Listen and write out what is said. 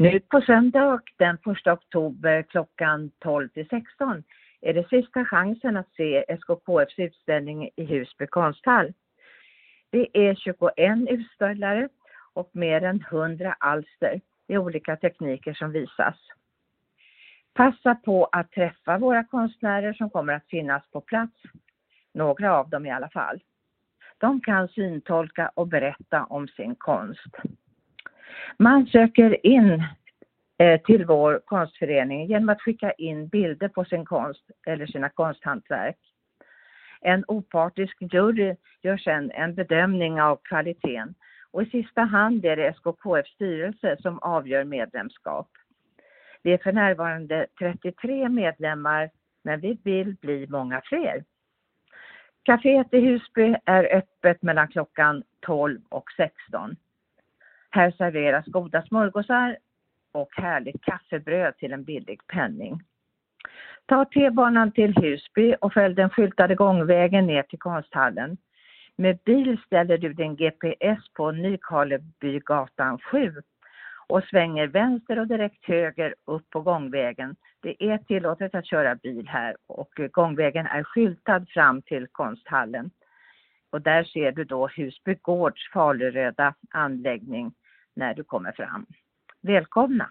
Nu på söndag den 1 oktober klockan 12 till 16 är det sista chansen att se SKKFs utställning i Husby konsthall. Det är 21 utställare och mer än 100 alster i olika tekniker som visas. Passa på att träffa våra konstnärer som kommer att finnas på plats, några av dem i alla fall. De kan syntolka och berätta om sin konst. Man söker in eh, till vår konstförening genom att skicka in bilder på sin konst eller sina konsthantverk. En opartisk jury gör sedan en bedömning av kvaliteten och i sista hand är det SKKF styrelse som avgör medlemskap. Vi är för närvarande 33 medlemmar men vi vill bli många fler. Caféet i Husby är öppet mellan klockan 12 och 16. Här serveras goda smörgåsar och härligt kaffebröd till en billig penning. Ta T-banan till Husby och följ den skyltade gångvägen ner till konsthallen. Med bil ställer du din GPS på Nykarlebygatan 7 och svänger vänster och direkt höger upp på gångvägen. Det är tillåtet att köra bil här och gångvägen är skyltad fram till konsthallen. Och där ser du då Husby Gårds faluröda anläggning när du kommer fram. Välkomna!